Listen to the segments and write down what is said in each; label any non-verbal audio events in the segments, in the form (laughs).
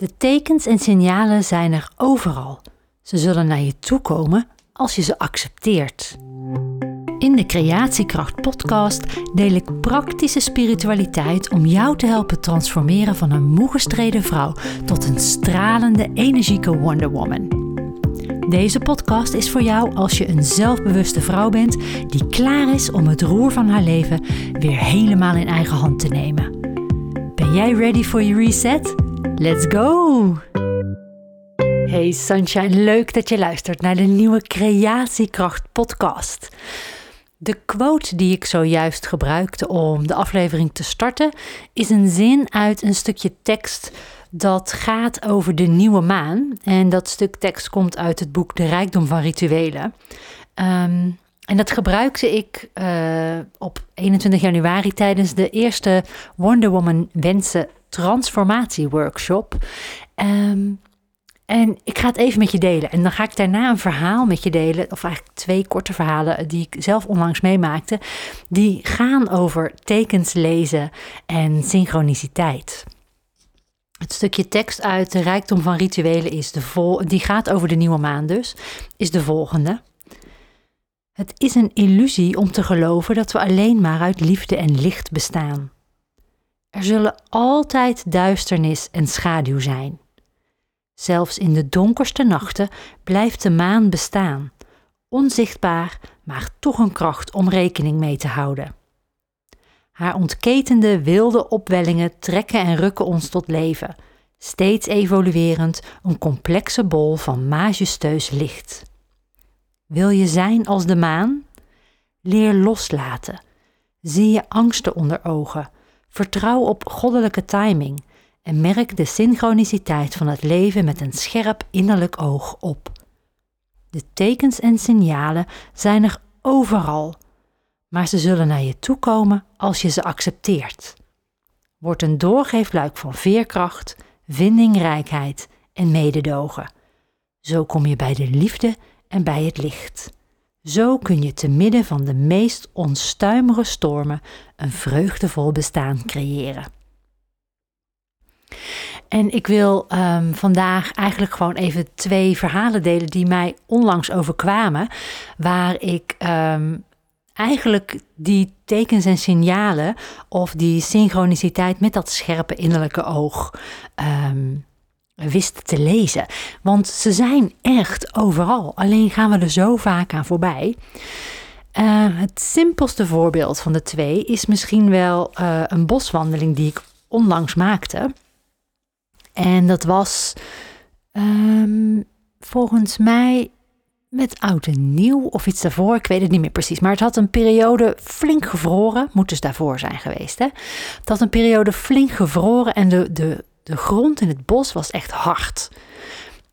De tekens en signalen zijn er overal. Ze zullen naar je toe komen als je ze accepteert. In de Creatiekracht podcast deel ik praktische spiritualiteit om jou te helpen transformeren van een moe gestreden vrouw tot een stralende, energieke Wonder Woman. Deze podcast is voor jou als je een zelfbewuste vrouw bent die klaar is om het roer van haar leven weer helemaal in eigen hand te nemen. Ben jij ready for your reset? Let's go! Hey Sunshine, leuk dat je luistert naar de nieuwe Creatiekracht podcast. De quote die ik zojuist gebruikte om de aflevering te starten is een zin uit een stukje tekst dat gaat over de nieuwe maan. En dat stuk tekst komt uit het boek De Rijkdom van Rituelen. Um, en dat gebruikte ik uh, op 21 januari tijdens de eerste Wonder Woman Wensen Transformatie Workshop. Um, en ik ga het even met je delen. En dan ga ik daarna een verhaal met je delen. Of eigenlijk twee korte verhalen die ik zelf onlangs meemaakte. Die gaan over tekens lezen en synchroniciteit. Het stukje tekst uit de rijkdom van rituelen is de vol die gaat over de nieuwe maan dus, is de volgende. Het is een illusie om te geloven dat we alleen maar uit liefde en licht bestaan. Er zullen altijd duisternis en schaduw zijn. Zelfs in de donkerste nachten blijft de maan bestaan, onzichtbaar, maar toch een kracht om rekening mee te houden. Haar ontketende wilde opwellingen trekken en rukken ons tot leven, steeds evoluerend een complexe bol van majesteus licht. Wil je zijn als de maan? Leer loslaten. Zie je angsten onder ogen. Vertrouw op goddelijke timing en merk de synchroniciteit van het leven met een scherp innerlijk oog op. De tekens en signalen zijn er overal, maar ze zullen naar je toe komen als je ze accepteert. Word een doorgeefluik van veerkracht, vindingrijkheid en mededogen. Zo kom je bij de liefde en bij het licht. Zo kun je te midden van de meest onstuimige stormen een vreugdevol bestaan creëren. En ik wil um, vandaag eigenlijk gewoon even twee verhalen delen die mij onlangs overkwamen, waar ik um, eigenlijk die tekens en signalen of die synchroniciteit met dat scherpe innerlijke oog um, wist te lezen. Want ze zijn echt overal, alleen gaan we er zo vaak aan voorbij. Uh, het simpelste voorbeeld van de twee is misschien wel uh, een boswandeling die ik onlangs maakte. En dat was um, volgens mij met oud en nieuw of iets daarvoor. Ik weet het niet meer precies. Maar het had een periode flink gevroren. Moet dus daarvoor zijn geweest. Hè? Het had een periode flink gevroren en de, de, de grond in het bos was echt hard.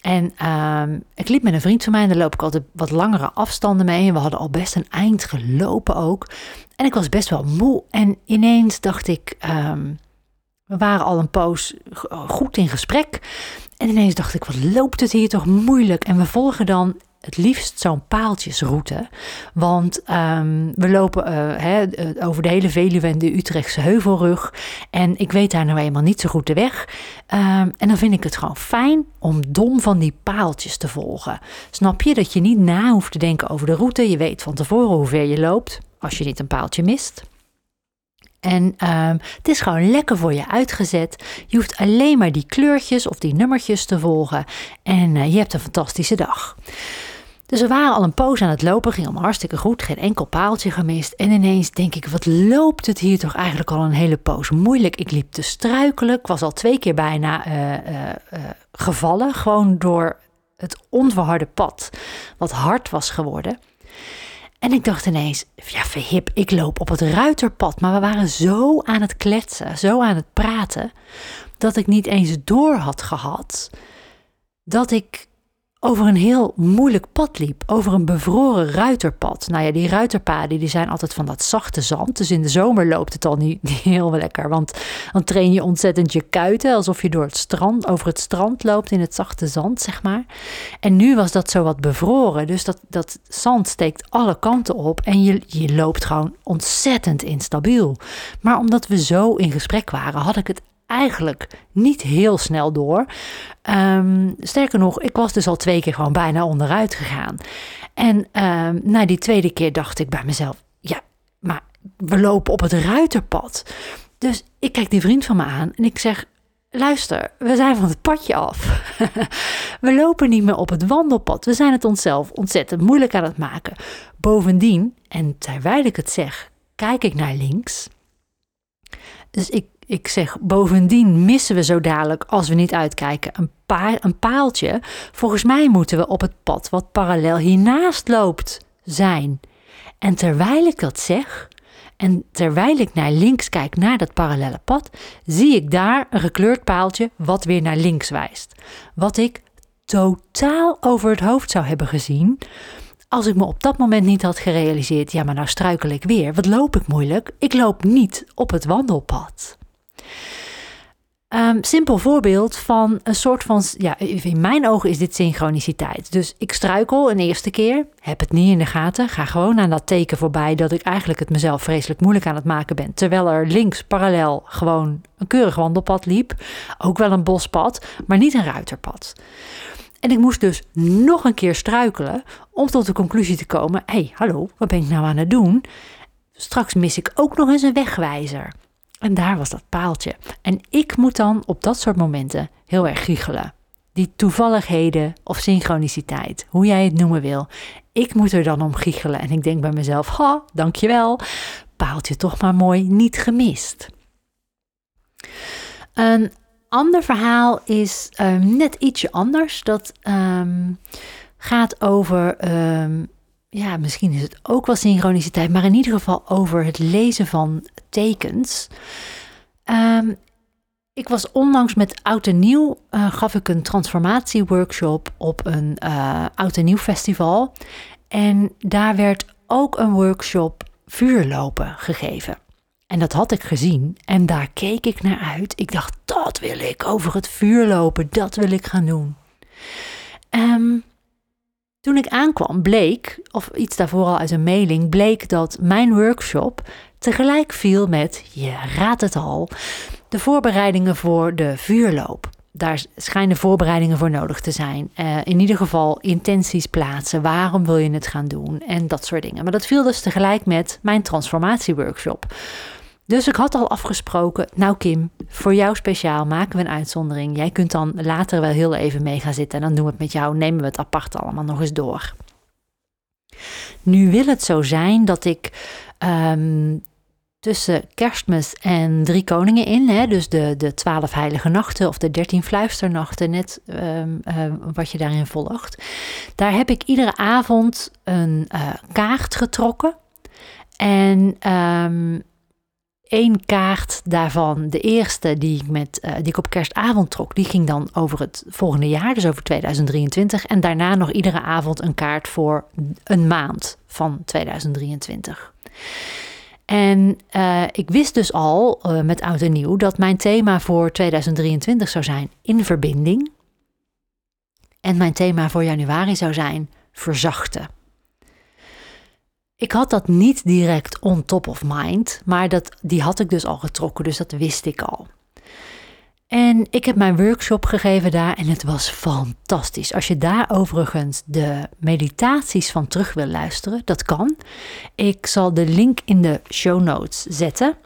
En uh, ik liep met een vriend van mij en daar loop ik altijd wat langere afstanden mee. En we hadden al best een eind gelopen ook. En ik was best wel moe. En ineens dacht ik, um, we waren al een poos goed in gesprek. En ineens dacht ik, wat loopt het hier toch moeilijk? En we volgen dan het liefst zo'n paaltjesroute. Want um, we lopen uh, over de hele Veluwe en de Utrechtse heuvelrug. En ik weet daar nou eenmaal niet zo goed de weg. Um, en dan vind ik het gewoon fijn om dom van die paaltjes te volgen. Snap je dat je niet na hoeft te denken over de route? Je weet van tevoren hoe ver je loopt, als je niet een paaltje mist. En um, het is gewoon lekker voor je uitgezet. Je hoeft alleen maar die kleurtjes of die nummertjes te volgen. En uh, je hebt een fantastische dag. Dus we waren al een poos aan het lopen, ging allemaal hartstikke goed, geen enkel paaltje gemist. En ineens denk ik, wat loopt het hier toch eigenlijk al een hele poos moeilijk. Ik liep te struikelen, ik was al twee keer bijna uh, uh, gevallen, gewoon door het onverharde pad, wat hard was geworden. En ik dacht ineens, ja verhip, ik loop op het ruiterpad. Maar we waren zo aan het kletsen, zo aan het praten, dat ik niet eens door had gehad dat ik over een heel moeilijk pad liep. Over een bevroren ruiterpad. Nou ja, die ruiterpaden die zijn altijd van dat zachte zand. Dus in de zomer loopt het al (laughs) niet, heel lekker. Want dan train je ontzettend je kuiten. Alsof je door het strand, over het strand loopt in het zachte zand, zeg maar. En nu was dat zo wat bevroren. Dus dat, dat zand steekt alle kanten op. En je, je loopt gewoon ontzettend instabiel. Maar omdat we zo in gesprek waren, had ik het eigenlijk niet heel snel door. Ehm, sterker nog, ik was dus al twee keer gewoon bijna onderuit gegaan. En um, na die tweede keer dacht ik bij mezelf: ja, maar we lopen op het ruiterpad. Dus ik kijk die vriend van me aan en ik zeg: luister, we zijn van het padje af. (laughs) we lopen niet meer op het wandelpad. We zijn het onszelf ontzettend moeilijk aan het maken. Bovendien, en terwijl ik het zeg, kijk ik naar links. Dus ik, ik zeg, bovendien missen we zo dadelijk, als we niet uitkijken, een, pa een paaltje. Volgens mij moeten we op het pad wat parallel hiernaast loopt zijn. En terwijl ik dat zeg, en terwijl ik naar links kijk naar dat parallele pad, zie ik daar een gekleurd paaltje wat weer naar links wijst. Wat ik totaal over het hoofd zou hebben gezien als ik me op dat moment niet had gerealiseerd, ja maar nou struikel ik weer. Wat loop ik moeilijk? Ik loop niet op het wandelpad. Um, simpel voorbeeld van een soort van, ja, in mijn ogen is dit synchroniciteit. Dus ik struikel een eerste keer, heb het niet in de gaten, ga gewoon aan dat teken voorbij dat ik eigenlijk het mezelf vreselijk moeilijk aan het maken ben. Terwijl er links parallel gewoon een keurig wandelpad liep, ook wel een bospad, maar niet een ruiterpad. En ik moest dus nog een keer struikelen om tot de conclusie te komen: hé, hey, hallo, wat ben ik nou aan het doen? Straks mis ik ook nog eens een wegwijzer. En daar was dat paaltje. En ik moet dan op dat soort momenten heel erg giechelen. Die toevalligheden of synchroniciteit, hoe jij het noemen wil. Ik moet er dan om giechelen. En ik denk bij mezelf: ha, dankjewel. Paaltje toch maar mooi niet gemist. Een ander verhaal is um, net ietsje anders. Dat um, gaat over um, ja, misschien is het ook wel synchroniciteit, maar in ieder geval over het lezen van tekens. Um, ik was onlangs met Oud en Nieuw, uh, gaf ik een transformatieworkshop op een uh, Oud en Nieuw festival. En daar werd ook een workshop vuurlopen gegeven. En dat had ik gezien en daar keek ik naar uit. Ik dacht, dat wil ik over het vuur lopen, dat wil ik gaan doen. Um, toen ik aankwam, bleek, of iets daarvoor al uit een mailing, bleek dat mijn workshop tegelijk viel met, je raadt het al, de voorbereidingen voor de vuurloop. Daar schijnen voorbereidingen voor nodig te zijn. Uh, in ieder geval intenties plaatsen. Waarom wil je het gaan doen? En dat soort dingen. Maar dat viel dus tegelijk met mijn transformatieworkshop. Dus ik had al afgesproken, nou Kim, voor jou speciaal maken we een uitzondering. Jij kunt dan later wel heel even mee gaan zitten en dan doen we het met jou, nemen we het apart allemaal nog eens door. Nu wil het zo zijn dat ik um, tussen kerstmis en drie koningen in, hè, dus de, de twaalf heilige nachten of de dertien fluisternachten, net um, uh, wat je daarin volgt, daar heb ik iedere avond een uh, kaart getrokken. En um, één kaart daarvan, de eerste die ik, met, uh, die ik op kerstavond trok, die ging dan over het volgende jaar, dus over 2023. En daarna nog iedere avond een kaart voor een maand van 2023. En uh, ik wist dus al uh, met oud en nieuw dat mijn thema voor 2023 zou zijn in verbinding. En mijn thema voor januari zou zijn verzachten. Ik had dat niet direct on top of mind, maar dat, die had ik dus al getrokken, dus dat wist ik al. En ik heb mijn workshop gegeven daar en het was fantastisch. Als je daar overigens de meditaties van terug wil luisteren, dat kan. Ik zal de link in de show notes zetten.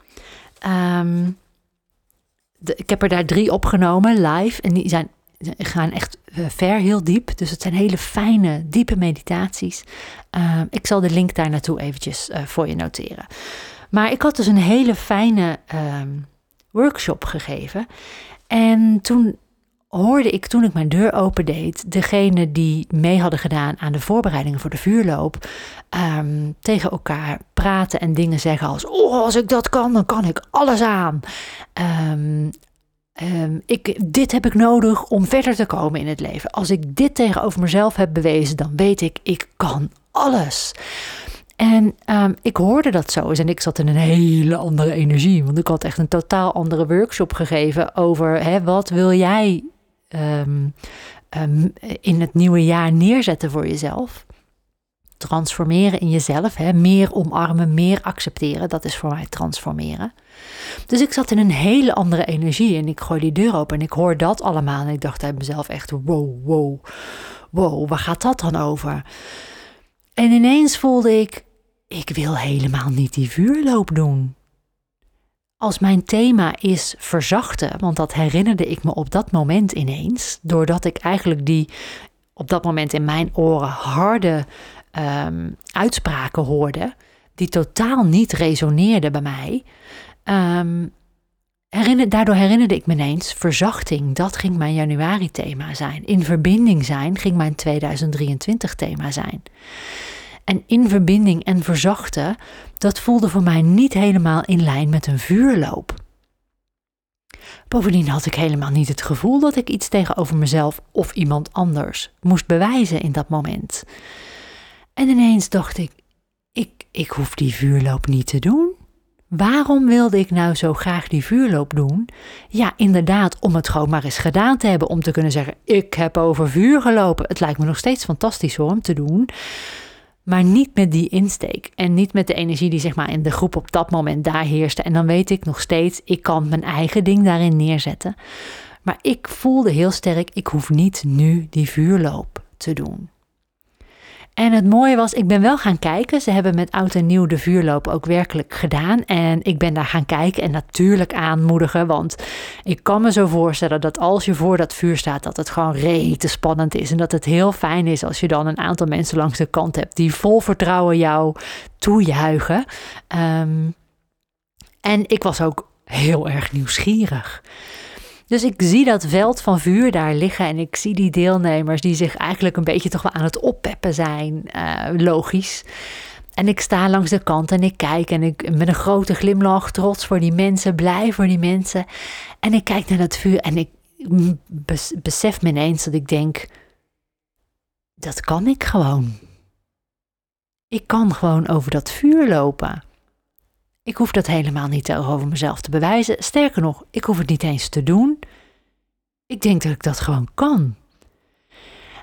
De, ik heb er daar drie opgenomen live en die zijn gaan echt ver, heel diep. Dus het zijn hele fijne, diepe meditaties. Uh, ik zal de link daar naartoe eventjes uh, voor je noteren. Maar ik had dus een hele fijne uh, workshop gegeven. En toen hoorde ik, toen ik mijn deur opendeed, degene die mee hadden gedaan aan de voorbereidingen voor de vuurloop, um, tegen elkaar praten en dingen zeggen als: Oh, als ik dat kan, dan kan ik alles aan. Um, Um, ik, dit heb ik nodig om verder te komen in het leven. Als ik dit tegenover mezelf heb bewezen, dan weet ik, ik kan alles. En um, ik hoorde dat zo eens en ik zat in een hele andere energie. Want ik had echt een totaal andere workshop gegeven over hè, wat wil jij um, in het nieuwe jaar neerzetten voor jezelf. Transformeren in jezelf, hè, meer omarmen, meer accepteren, dat is voor mij transformeren. Dus ik zat in een hele andere energie en ik gooi die deur open en ik hoor dat allemaal. En ik dacht bij mezelf echt, wow, wow, wow, waar gaat dat dan over? En ineens voelde ik, ik wil helemaal niet die vuurloop doen. Als mijn thema is verzachten, want dat herinnerde ik me op dat moment ineens, doordat ik eigenlijk die op dat moment in mijn oren harde um, uitspraken hoorde, die totaal niet resoneerden bij mij. Um, herinner, daardoor herinnerde ik me ineens verzachting. Dat ging mijn januari-thema zijn. In verbinding zijn ging mijn 2023-thema zijn. En in verbinding en verzachten, dat voelde voor mij niet helemaal in lijn met een vuurloop. Bovendien had ik helemaal niet het gevoel dat ik iets tegenover mezelf of iemand anders moest bewijzen in dat moment. En ineens dacht ik, ik, ik hoef die vuurloop niet te doen. Waarom wilde ik nou zo graag die vuurloop doen? Ja, inderdaad, om het gewoon maar eens gedaan te hebben. Om te kunnen zeggen: Ik heb over vuur gelopen. Het lijkt me nog steeds fantastisch om te doen. Maar niet met die insteek. En niet met de energie die zeg maar in de groep op dat moment daar heerste. En dan weet ik nog steeds: ik kan mijn eigen ding daarin neerzetten. Maar ik voelde heel sterk: ik hoef niet nu die vuurloop te doen. En het mooie was, ik ben wel gaan kijken. Ze hebben met oud en nieuw de vuurloop ook werkelijk gedaan. En ik ben daar gaan kijken en natuurlijk aanmoedigen. Want ik kan me zo voorstellen dat als je voor dat vuur staat, dat het gewoon rete spannend is. En dat het heel fijn is als je dan een aantal mensen langs de kant hebt die vol vertrouwen jou toejuichen. Um, en ik was ook heel erg nieuwsgierig. Dus ik zie dat veld van vuur daar liggen en ik zie die deelnemers die zich eigenlijk een beetje toch wel aan het oppeppen zijn, uh, logisch. En ik sta langs de kant en ik kijk en ik met een grote glimlach, trots voor die mensen, blij voor die mensen. En ik kijk naar dat vuur en ik besef me ineens dat ik denk, dat kan ik gewoon. Ik kan gewoon over dat vuur lopen. Ik hoef dat helemaal niet over mezelf te bewijzen. Sterker nog, ik hoef het niet eens te doen. Ik denk dat ik dat gewoon kan.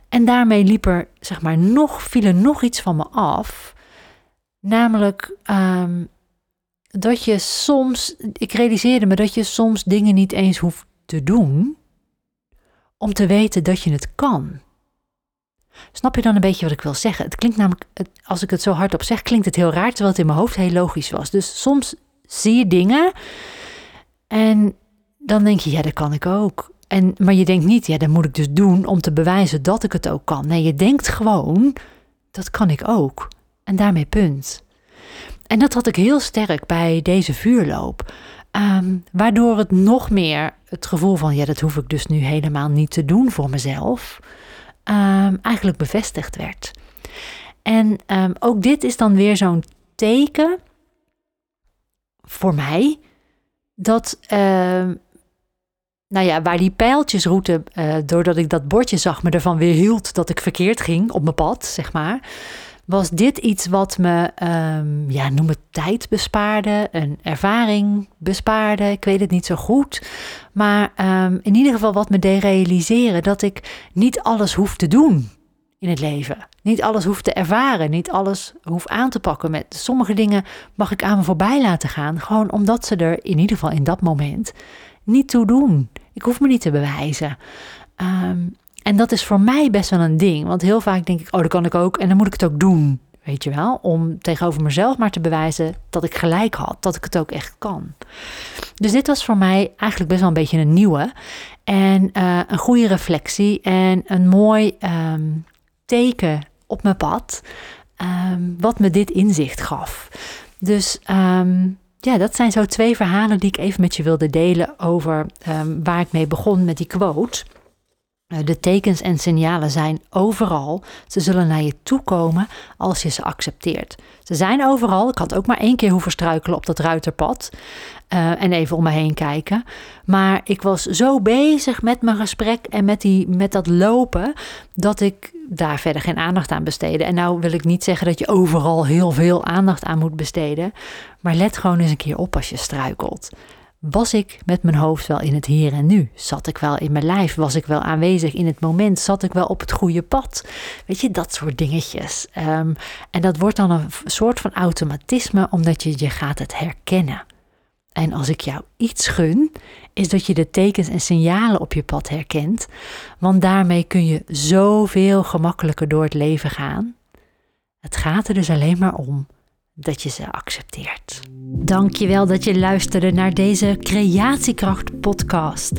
En daarmee liep er, zeg maar, nog, viel er nog iets van me af. Namelijk um, dat je soms, ik realiseerde me dat je soms dingen niet eens hoeft te doen om te weten dat je het kan. Snap je dan een beetje wat ik wil zeggen? Het klinkt namelijk, als ik het zo hardop zeg, klinkt het heel raar, terwijl het in mijn hoofd heel logisch was. Dus soms zie je dingen en dan denk je, ja, dat kan ik ook. En, maar je denkt niet, ja, dat moet ik dus doen om te bewijzen dat ik het ook kan. Nee, je denkt gewoon, dat kan ik ook. En daarmee punt. En dat had ik heel sterk bij deze vuurloop. Ehm, waardoor het nog meer het gevoel van, ja, dat hoef ik dus nu helemaal niet te doen voor mezelf. Ehm, eigenlijk bevestigd werd. En ehm, ook dit is dan weer zo'n teken voor mij dat, uh, nou ja, waar die pijltjesroute, uh, doordat ik dat bordje zag, me ervan weer hield dat ik verkeerd ging op mijn pad, zeg maar was dit iets wat me, um, ja, noem het tijd bespaarde, een ervaring bespaarde. Ik weet het niet zo goed. Maar um, in ieder geval wat me deed realiseren dat ik niet alles hoef te doen in het leven. Niet alles hoef te ervaren, niet alles hoef aan te pakken. Met sommige dingen mag ik aan me voorbij laten gaan, gewoon omdat ze er in ieder geval in dat moment niet toe doen. Ik hoef me niet te bewijzen. Um, en dat is voor mij best wel een ding. Want heel vaak denk ik, oh, dat kan ik ook. En dan moet ik het ook doen. Weet je wel? Om tegenover mezelf maar te bewijzen dat ik gelijk had. Dat ik het ook echt kan. Dus dit was voor mij eigenlijk best wel een beetje een nieuwe. En uh, een goede reflectie. En een mooi um, teken op mijn pad. Um, wat me dit inzicht gaf. Dus um, ja, dat zijn zo twee verhalen die ik even met je wilde delen over waar ik mee begon met die quote. Eh, de tekens en signalen zijn overal. Ze zullen naar je toe komen als je ze accepteert. Ze zijn overal. Ik had ook maar één keer hoeven struikelen op dat ruiterpad. Uh, en even om me heen kijken. Maar ik was zo bezig met mijn gesprek en met, die, met dat lopen. dat ik daar verder geen aandacht aan besteedde. En nou wil ik niet zeggen dat je overal heel veel aandacht aan moet besteden. Maar let gewoon eens een keer op als je struikelt. Was ik met mijn hoofd wel in het hier en nu? Zat ik wel in mijn lijf? Was ik wel aanwezig in het moment? Zat ik wel op het goede pad? Weet je, dat soort dingetjes. Um, en dat wordt dan een soort van automatisme, omdat je, je gaat het herkennen. En als ik jou iets gun, is dat je de tekens en signalen op je pad herkent, want daarmee kun je zoveel gemakkelijker door het leven gaan. Het gaat er dus alleen maar om dat je ze accepteert. Dankjewel dat je luisterde naar deze Creatiekracht podcast.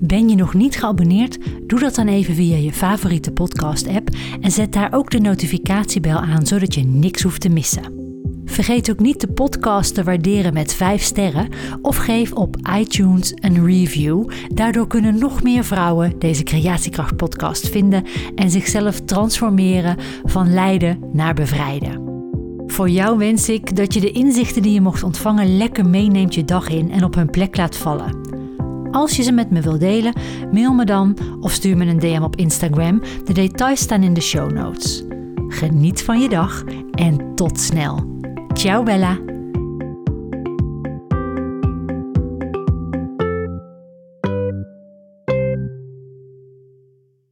Ben je nog niet geabonneerd? Doe dat dan even via je favoriete podcast app en zet daar ook de notificatiebel aan zodat je niks hoeft te missen. Vergeet ook niet de podcast te waarderen met 5 sterren of geef op iTunes een review. Daardoor kunnen nog meer vrouwen deze Creatiekracht podcast vinden en zichzelf transformeren van lijden naar bevrijden. Voor jou wens ik dat je de inzichten die je mocht ontvangen lekker meeneemt je dag in en op hun plek laat vallen. Als je ze met me wilt delen, mail me dan of stuur me een DM op Instagram. De details staan in de show notes. Geniet van je dag en tot snel. Ciao Bella!